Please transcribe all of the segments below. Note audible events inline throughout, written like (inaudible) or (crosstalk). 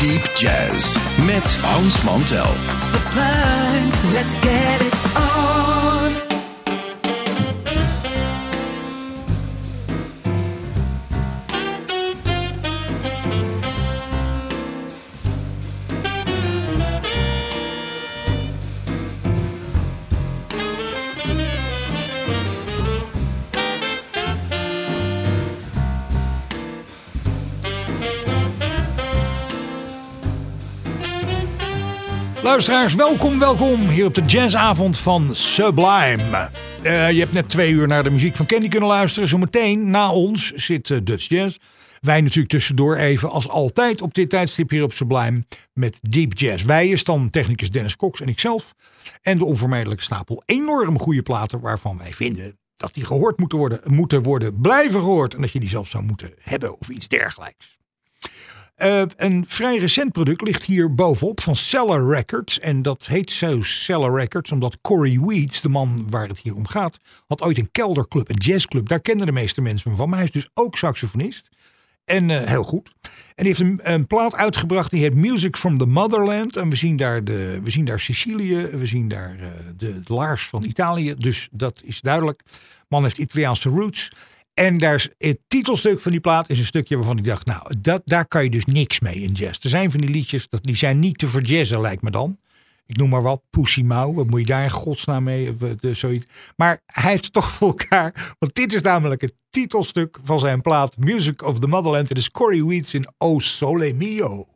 Deep Jazz met Hans Mantel. let's get Luisteraars, welkom, welkom hier op de jazzavond van Sublime. Eh, je hebt net twee uur naar de muziek van Candy kunnen luisteren. Zometeen na ons zit eh, Dutch Jazz. Wij natuurlijk tussendoor even, als altijd op dit tijdstip hier op Sublime, met Deep Jazz. Wij is dan technicus Dennis Cox en ikzelf. En de onvermijdelijke stapel enorm goede platen waarvan wij vinden dat die gehoord moeten worden, moeten worden, blijven gehoord. En dat je die zelfs zou moeten hebben of iets dergelijks. Eh, een vrij recent product ligt hier bovenop van Cellar Records. En dat heet zo Cellar Records omdat Corey Weeds, de man waar het hier om gaat, had ooit een kelderclub, een jazzclub. Daar kenden de meeste mensen van. Maar hij is dus ook saxofonist. En eh, heel goed. En die heeft een, een plaat uitgebracht die heet Music from the Motherland. En we zien daar, de, we zien daar Sicilië, we zien daar eh, de, de laars van Italië. Dus dat is duidelijk. Man heeft Italiaanse roots. En daar het titelstuk van die plaat is een stukje waarvan ik dacht, nou, dat, daar kan je dus niks mee in jazz. Er zijn van die liedjes, dat, die zijn niet te verjazzen, lijkt me dan. Ik noem maar wat, Pussy Mau, wat moet je daar in godsnaam mee, eh, zoiets. Maar hij heeft het toch (laughs) voor elkaar, want dit is namelijk het titelstuk van zijn plaat Music of the Motherland. Het is Corey Weeds in O Sole Mio.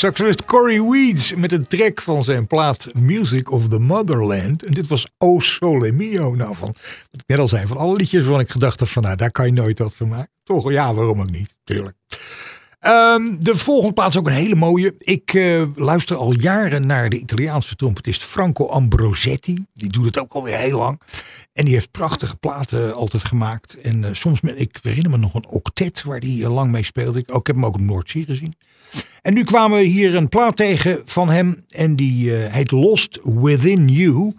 Was Corey Weeds met een track van zijn plaat Music of the Motherland. En dit was O Sole Mio. Nou, van, ik net al zei, van alle liedjes waarvan ik gedacht had van, nou, daar kan je nooit wat van maken. Toch, ja, waarom ook niet, tuurlijk. Ehm, de volgende plaat is ook een hele mooie. Ik uh, luister al jaren naar de Italiaanse trompetist Franco Ambrosetti. Die doet het ook alweer heel lang. En die heeft prachtige platen altijd gemaakt. En uh, soms, ik herinner me nog een octet waar hij uh, lang mee speelde. Ik, ook, ik heb hem ook op Noordzee gezien. En nu kwamen we hier een plaat tegen van hem. En die heet Lost Within You.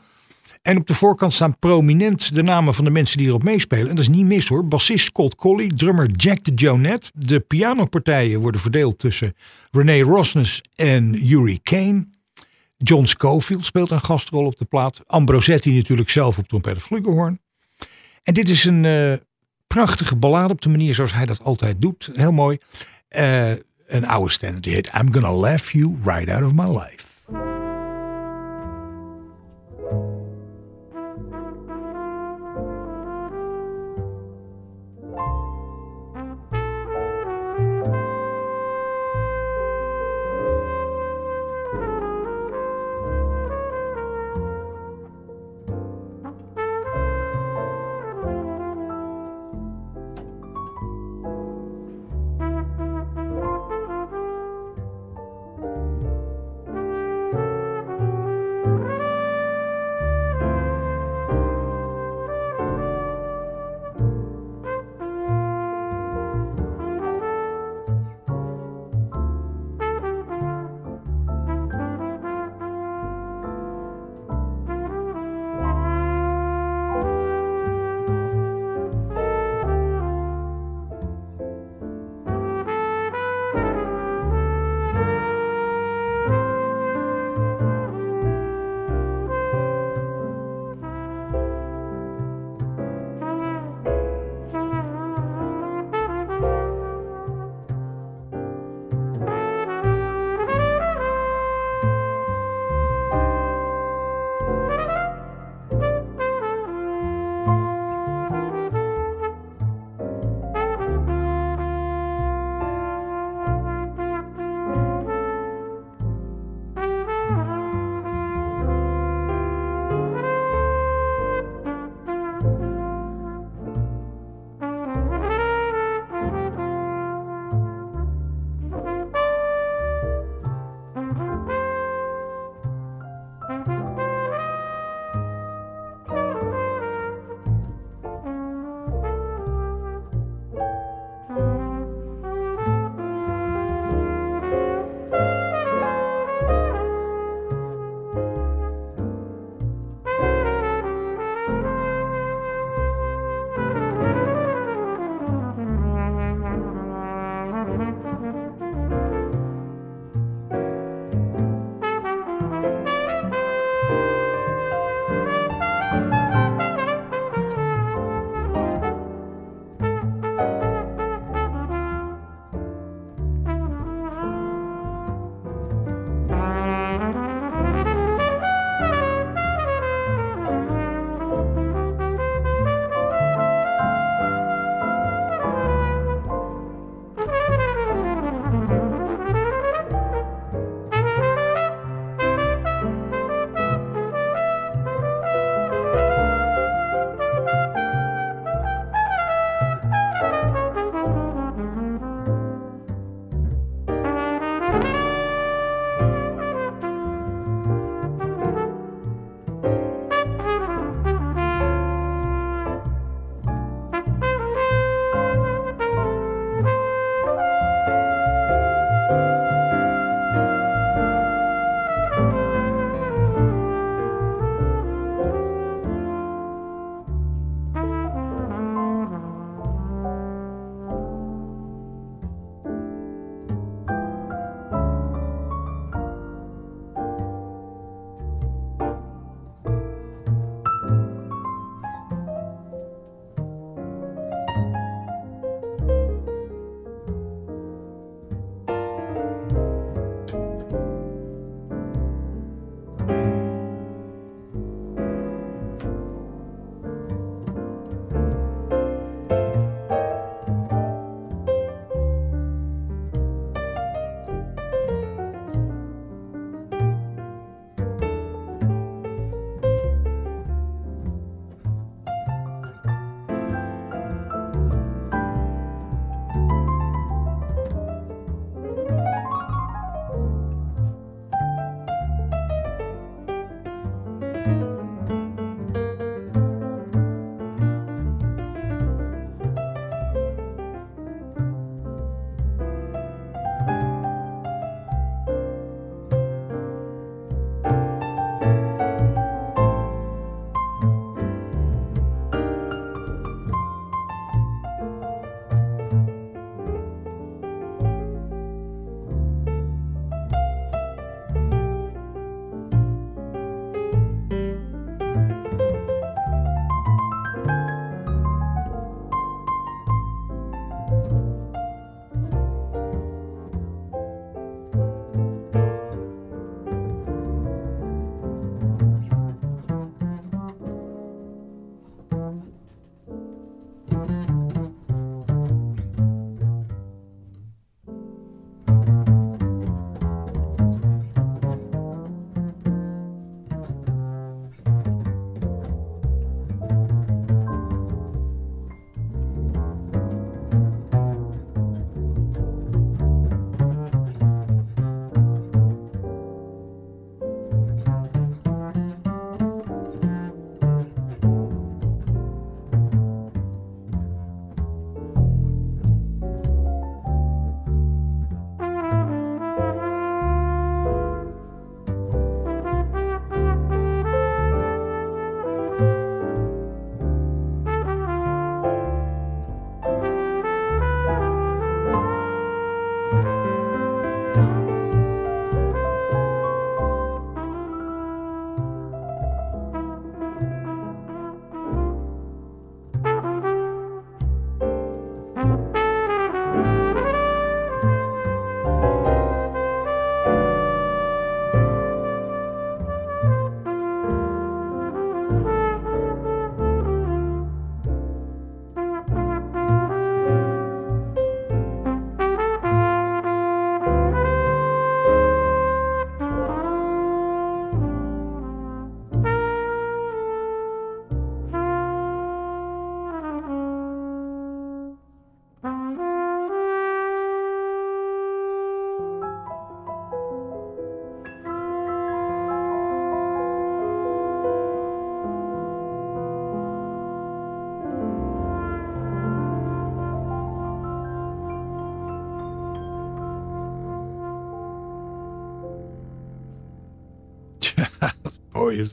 En op de voorkant staan prominent de namen van de mensen die erop meespelen. En dat is niet mis hoor. Bassist Scott Colley, drummer Jack de Jonette. De pianopartijen worden verdeeld tussen René Rosnes en Yuri Kane. John Scofield speelt een gastrol op de plaat. Ambrosetti natuurlijk zelf op trompet en flugelhorn. En dit is een uh, prachtige ballade op de manier zoals hij dat altijd doet. Heel mooi. Uh, een oude standard die heet I'm Gonna Laugh You Right Out of My Life.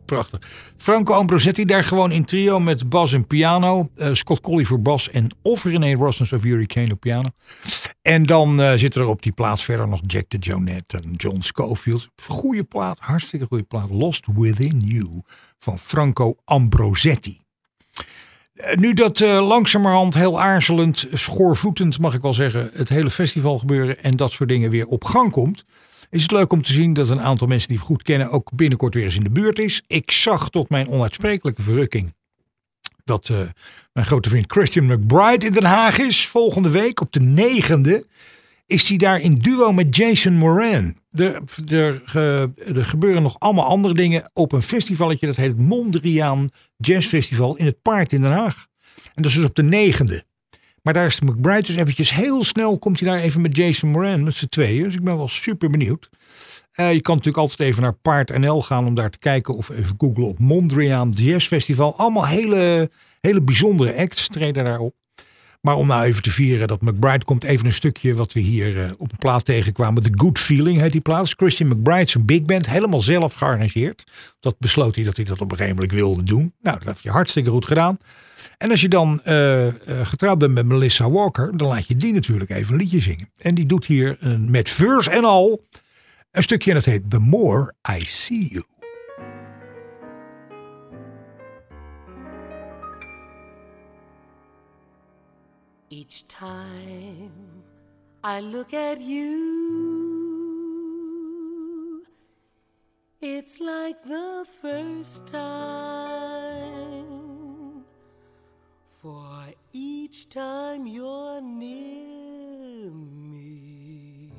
Prachtig. Franco Ambrosetti daar gewoon in trio met bas en piano. Eh, Scott Colley voor bas en of René Rossens of Hurricane op piano. En dan uh, zitten er op die plaats verder nog Jack de Jonette en John Schofield. Goeie plaat, hartstikke goede plaat. Lost Within You van Franco Ambrosetti. Eh, nu dat uh, langzamerhand heel aarzelend, schoorvoetend mag ik wel zeggen, het hele festival gebeuren en dat soort dingen weer op gang komt, is het leuk om te zien dat een aantal mensen die we goed kennen ook binnenkort weer eens in de buurt is. Ik zag tot mijn onuitsprekelijke verrukking dat uh, mijn grote vriend Christian McBride in Den Haag is. Volgende week op de negende is hij daar in duo met Jason Moran. Er, er, er, gebeuren nog allemaal andere dingen op een festivalletje. Dat heet Mondriaan Jazz Festival in het Paard in Den Haag. En dat is dus op de negende. Maar daar is de McBride dus eventjes heel snel komt hij daar even met Jason Moran met z'n tweeën. Dus ik ben wel super benieuwd. Uh, je kan natuurlijk altijd even naar Paard NL gaan om daar te kijken. Of even googlen op Mondriaan Jazz Festival. Allemaal hele, hele bijzondere acts treden daarop. Maar om nou even te vieren dat McBride komt, even een stukje wat we hier uh, op een plaat tegenkwamen. The Good Feeling heet die plaat. Christian McBride, zijn big band, helemaal zelf gearrangeerd. Dat besloot hij dat hij dat op een gegeven moment wilde doen. Nou, dat heeft hij hartstikke goed gedaan. En als je dan uh, uh, getrouwd bent met Melissa Walker, dan laat je die natuurlijk even een liedje zingen. En die doet hier met verse en al een stukje en dat heet The More I See You. Each time I look at you, it's like the first time. For each time you're near me,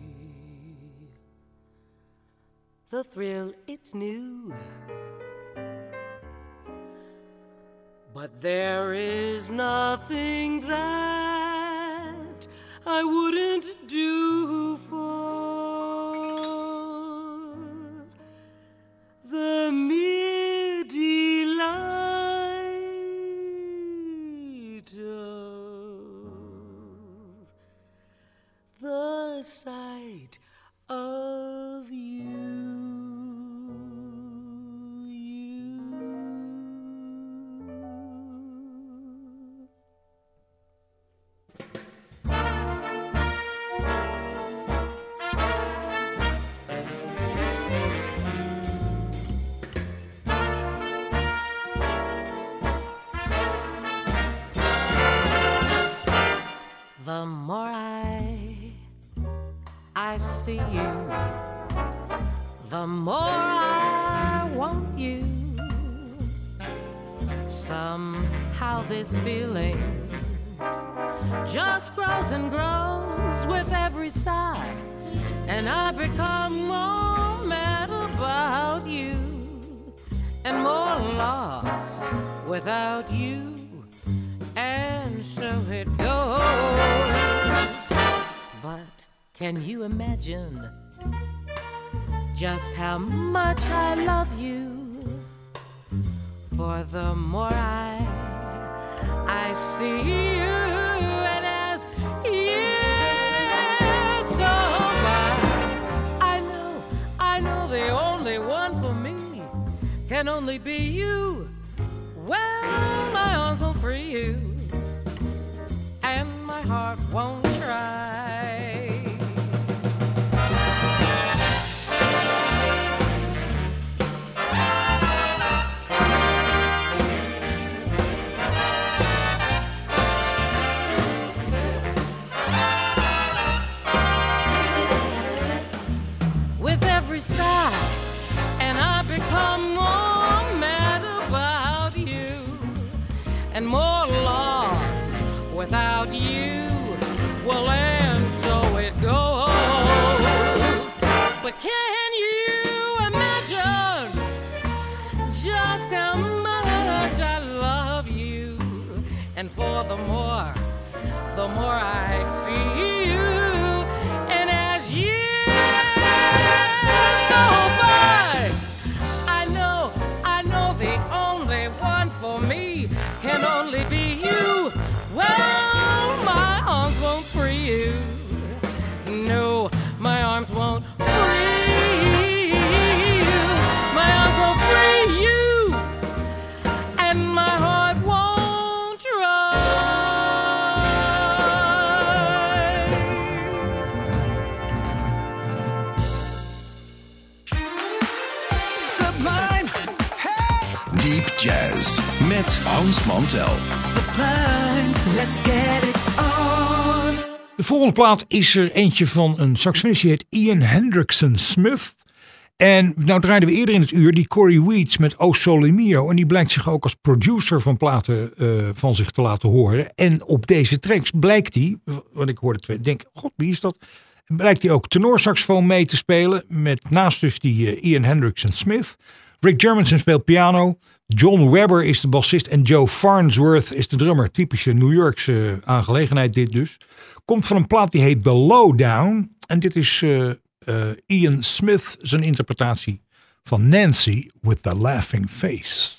the thrill it's new. But there is nothing that I wouldn't do for the Somehow this feeling just grows and grows with every sigh, and I become more mad about you and more lost without you. And so it goes. But can you imagine just how much I love you? For the more I I see you, and as years go by, I know, I know the only one for me can only be you. Well, my arms won't free you, and my heart won't try. And more lost without you. Well, and so it goes. But can you imagine just how much I love you? And for the more, the more I Mantel. Sublime, let's get it on. De volgende plaat is er eentje van een saxofonist die heet Ian Hendrickson Smith. En nou draaiden we eerder in het uur die Corey Weeds met O Sole Mio. En die blijkt zich ook als producer van platen eh, van zich te laten horen. En op deze tracks blijkt hij, want ik hoorde twee, denk, god wie is dat? Blijkt hij ook tenorsaxofoon mee te spelen. Met naast dus die eh, Ian Hendrickson Smith. Rick Germanson speelt piano. John Webber is de bassist en Joe Farnsworth is de drummer. Typische New Yorkse aangelegenheid dit dus. Komt van een plaat die heet The Lowdown. En dit is eh, eh, Ian Smith zijn interpretatie van Nancy with the Laughing Face.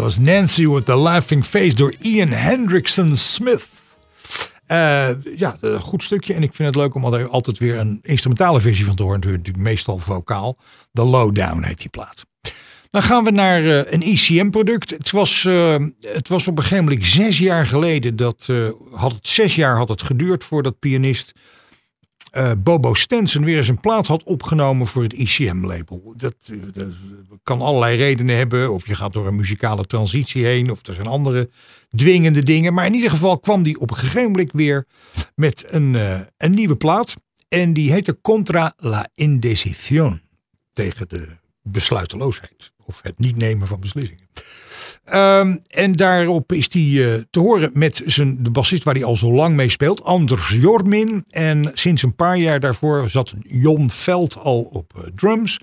Dat was Nancy with the Laughing Face door Ian Hendrickson Smith. Uh, ja, een goed stukje. En ik vind het leuk om er altijd weer een instrumentale versie van te horen. Natuurlijk meestal vocaal. The Lowdown heet die plaat. Dan gaan we naar uh, een ECM-product. Het, was, uh, het was op een gegeven moment zes jaar geleden. Dat, had het, zes jaar had het geduurd voordat pianist uh, Bobo Stenson weer eens een plaat had opgenomen voor het ICM-label. Dat, dat, kan allerlei redenen hebben. Of je gaat door een muzikale transitie heen. Of er zijn andere dwingende dingen. Maar in ieder geval kwam die op een gegeven moment weer met een, uh, een nieuwe plaat. En die heette Contra la Indecisión. Tegen de besluiteloosheid. Of het niet nemen van beslissingen. Um, en daarop is hij uh, te horen met zijn, de bassist waar hij al zo lang mee speelt, Anders Jormin. En sinds een paar jaar daarvoor zat Jon Veld al op uh, drums.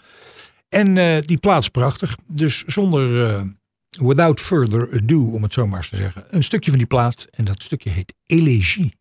En uh, die plaats prachtig. Dus zonder, without further ado, om het zo maar eens te zeggen, een stukje van die plaat. En dat stukje heet Elegie.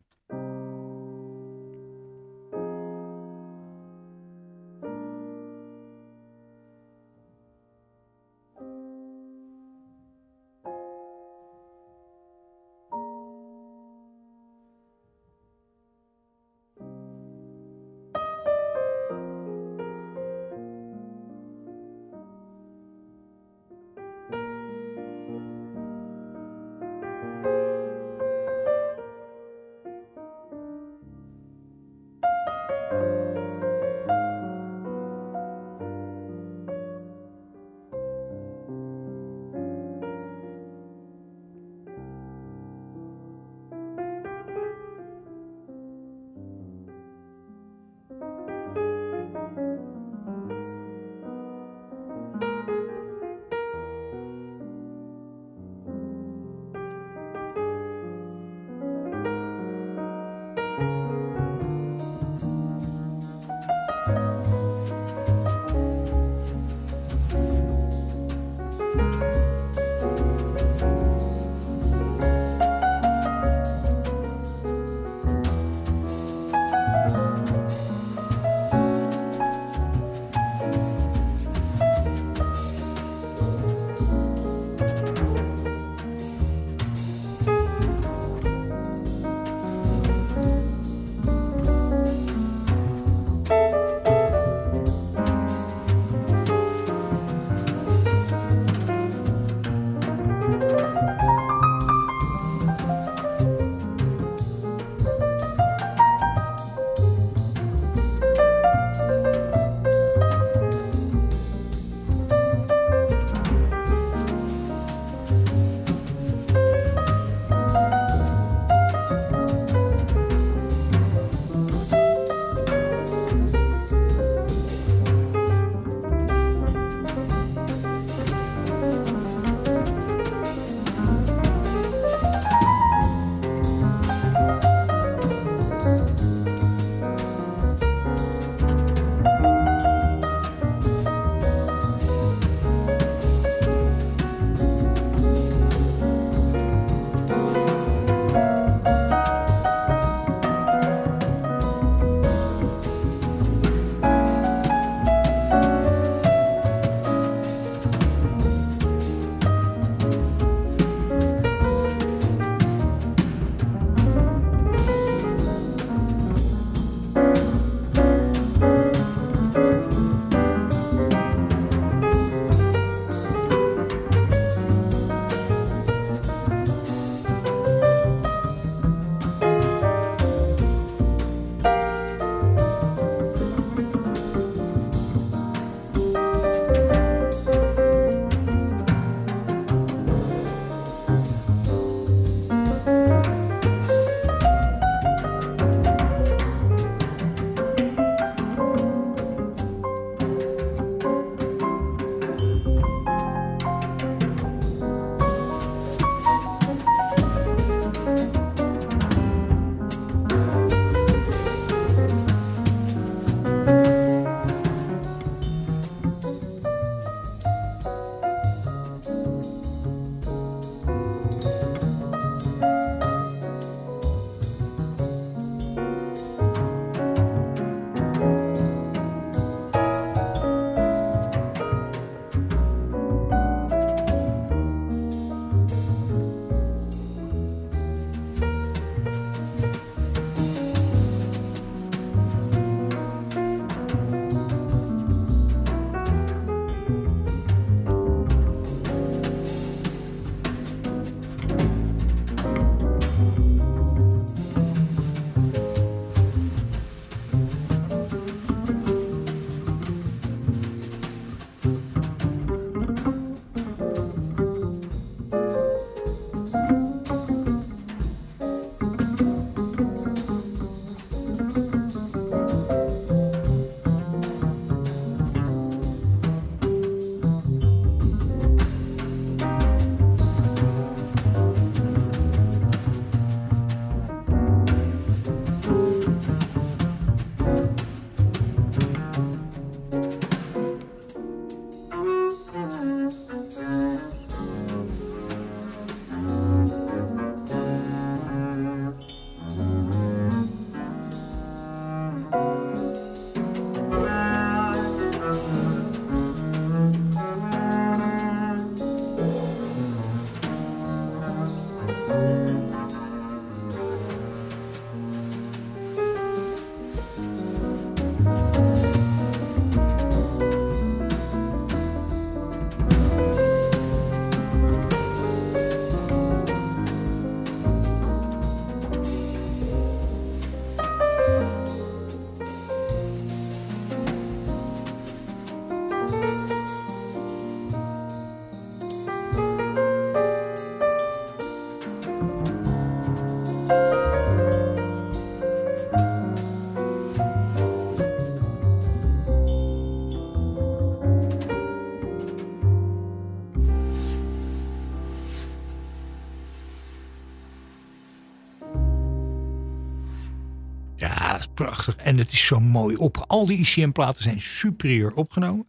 En het is zo mooi op. Al die ICM-platen zijn superieur opgenomen.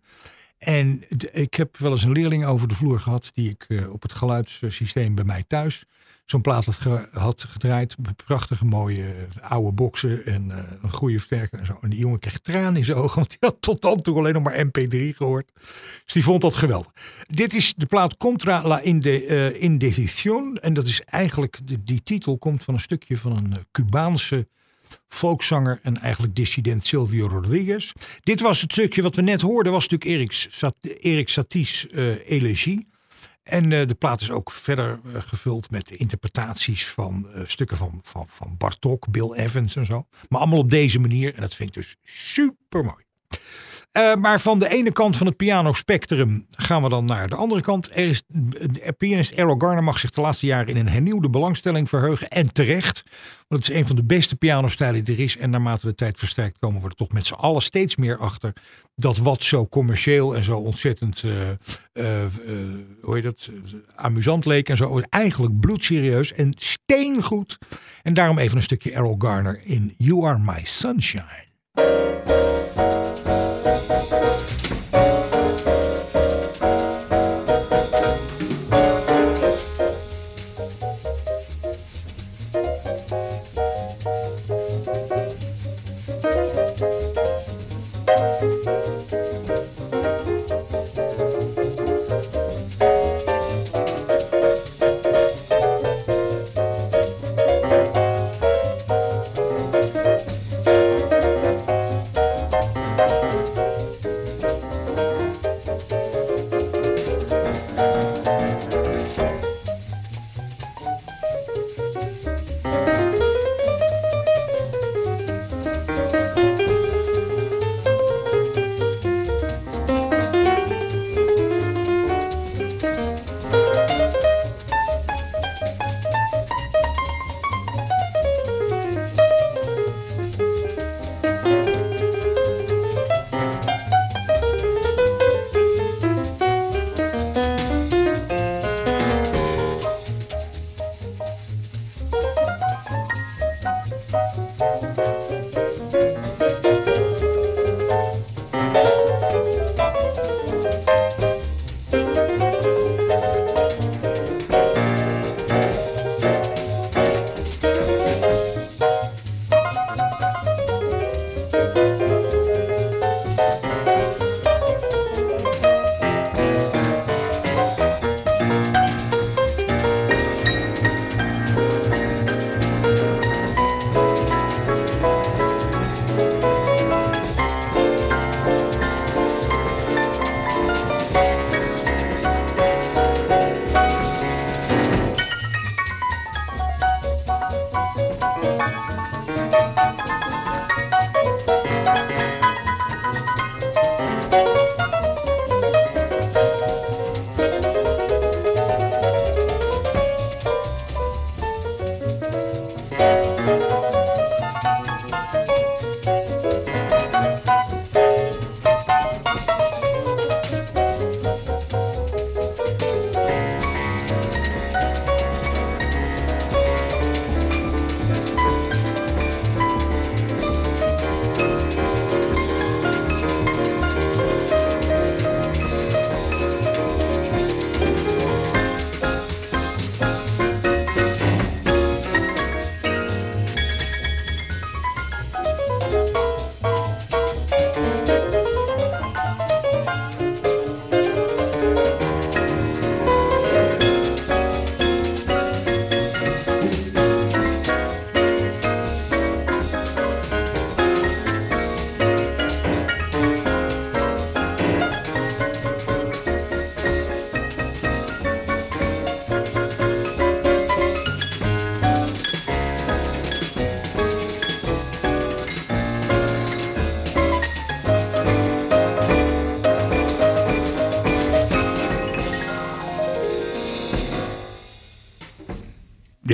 En ik heb wel eens een leerling over de vloer gehad... die ik eh, op het geluidssysteem bij mij thuis... zo'n plaat had, ge- had gedraaid. Prachtige mooie eh, oude boxen en eh, een goede versterker en zo. En die jongen kreeg tranen in zijn ogen... want die had tot dan toe alleen nog maar MP3 gehoord. Dus die vond dat geweldig. Dit is de plaat Contra la Inde, Indecision. En dat is eigenlijk... De, die titel komt van een stukje van een Cubaanse folkzanger en eigenlijk dissident Silvio Rodriguez. Dit was het stukje wat we net hoorden, was natuurlijk Erik, Sat Erik Satie's eh, elegie. En eh, de plaat is ook verder eh, gevuld met interpretaties van stukken van, van, van Bartok, Bill Evans en zo. Maar allemaal op deze manier en dat vind ik dus super mooi. Eh, maar van de ene kant van het pianospectrum gaan we dan naar de andere kant. Er is, eh, pianist Errol Garner mag zich de laatste jaren in een hernieuwde belangstelling verheugen. En terecht. Want het is een van de beste pianostijlen die er is. En naarmate de tijd versterkt komen we er toch met z'n allen steeds meer achter. Dat wat zo commercieel en zo ontzettend eh, eh, hoe heet dat, amusant leek en zo. Eigenlijk bloedserieus en steengoed. En daarom even een stukje Errol Garner in You Are My Sunshine.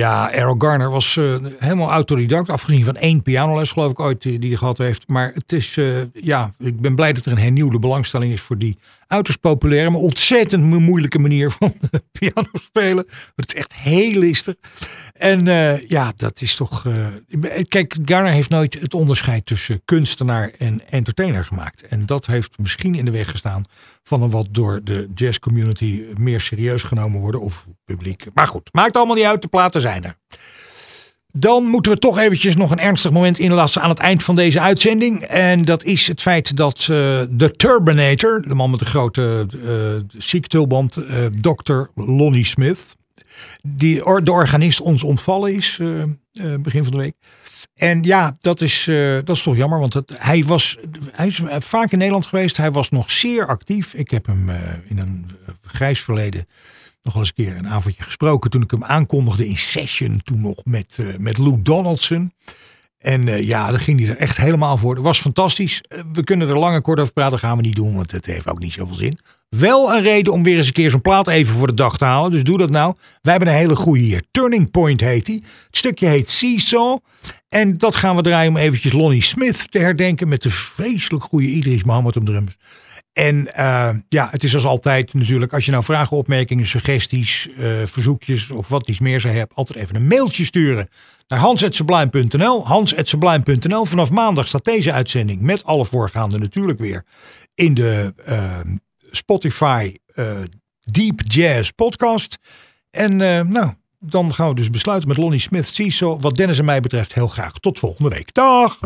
Ja, Errol Garner was eh, helemaal autodidact. Afgezien van één pianoles, geloof ik ooit, die die hij gehad heeft. Maar het is, eh, ja, ik ben blij dat er een hernieuwde belangstelling is voor die uiterst populaire, maar ontzettend mo- moeilijke manier van (laughs) piano spelen. Het is echt heel listig. En eh, ja, dat is toch. eh, kijk, Garner heeft nooit het onderscheid tussen kunstenaar en entertainer gemaakt. En dat heeft misschien in de weg gestaan van een wat door de jazz community meer serieus genomen worden. Of publiek. Maar goed, maakt allemaal niet uit. De platen zijn er. Dan moeten we toch eventjes nog een ernstig moment inlassen aan het eind van deze uitzending. En dat is het feit dat eh, de Turbinator, de man met de grote uh, ziektulband, Dr. Lonnie Smith, die de organist ons ontvallen is begin van de week. En ja, dat is, eh, dat is toch jammer, want hij, was, hij is eh, vaak in Nederland geweest. Hij was nog zeer actief. Ik heb hem eh, in een grijs verleden nog wel eens een keer een avondje gesproken. Toen ik hem aankondigde in Session, toen nog met, eh, met Lou Donaldson. En eh, ja, daar ging hij er echt helemaal voor. Dat was fantastisch. Eh, we kunnen er lang en kort over praten, gaan we niet doen, want het heeft ook niet zoveel zin. Wel een reden om weer eens een keer zo'n plaat even voor de dag te halen. Dus doe dat nou. Wij hebben een hele goede hier. Turning Point heet hij. Het stukje heet Seesaw. En dat gaan we draaien om eventjes Lonnie Smith te herdenken. Met de vreselijk goede Idris Mohammed op drums. En eh, ja, het is als altijd natuurlijk, als je nou vragen, opmerkingen, suggesties, eh, verzoekjes of wat iets meer zou hebt, altijd even een mailtje sturen naar hans.sublime.nl. Hans.sublime.nl. Vanaf maandag staat deze uitzending met alle voorgaande natuurlijk weer in de eh, Spotify Deep Jazz podcast. En nou, dan gaan we dus besluiten met Lonnie Smith. Zie zo wat Dennis en mij betreft heel graag. Tot volgende week. Dag!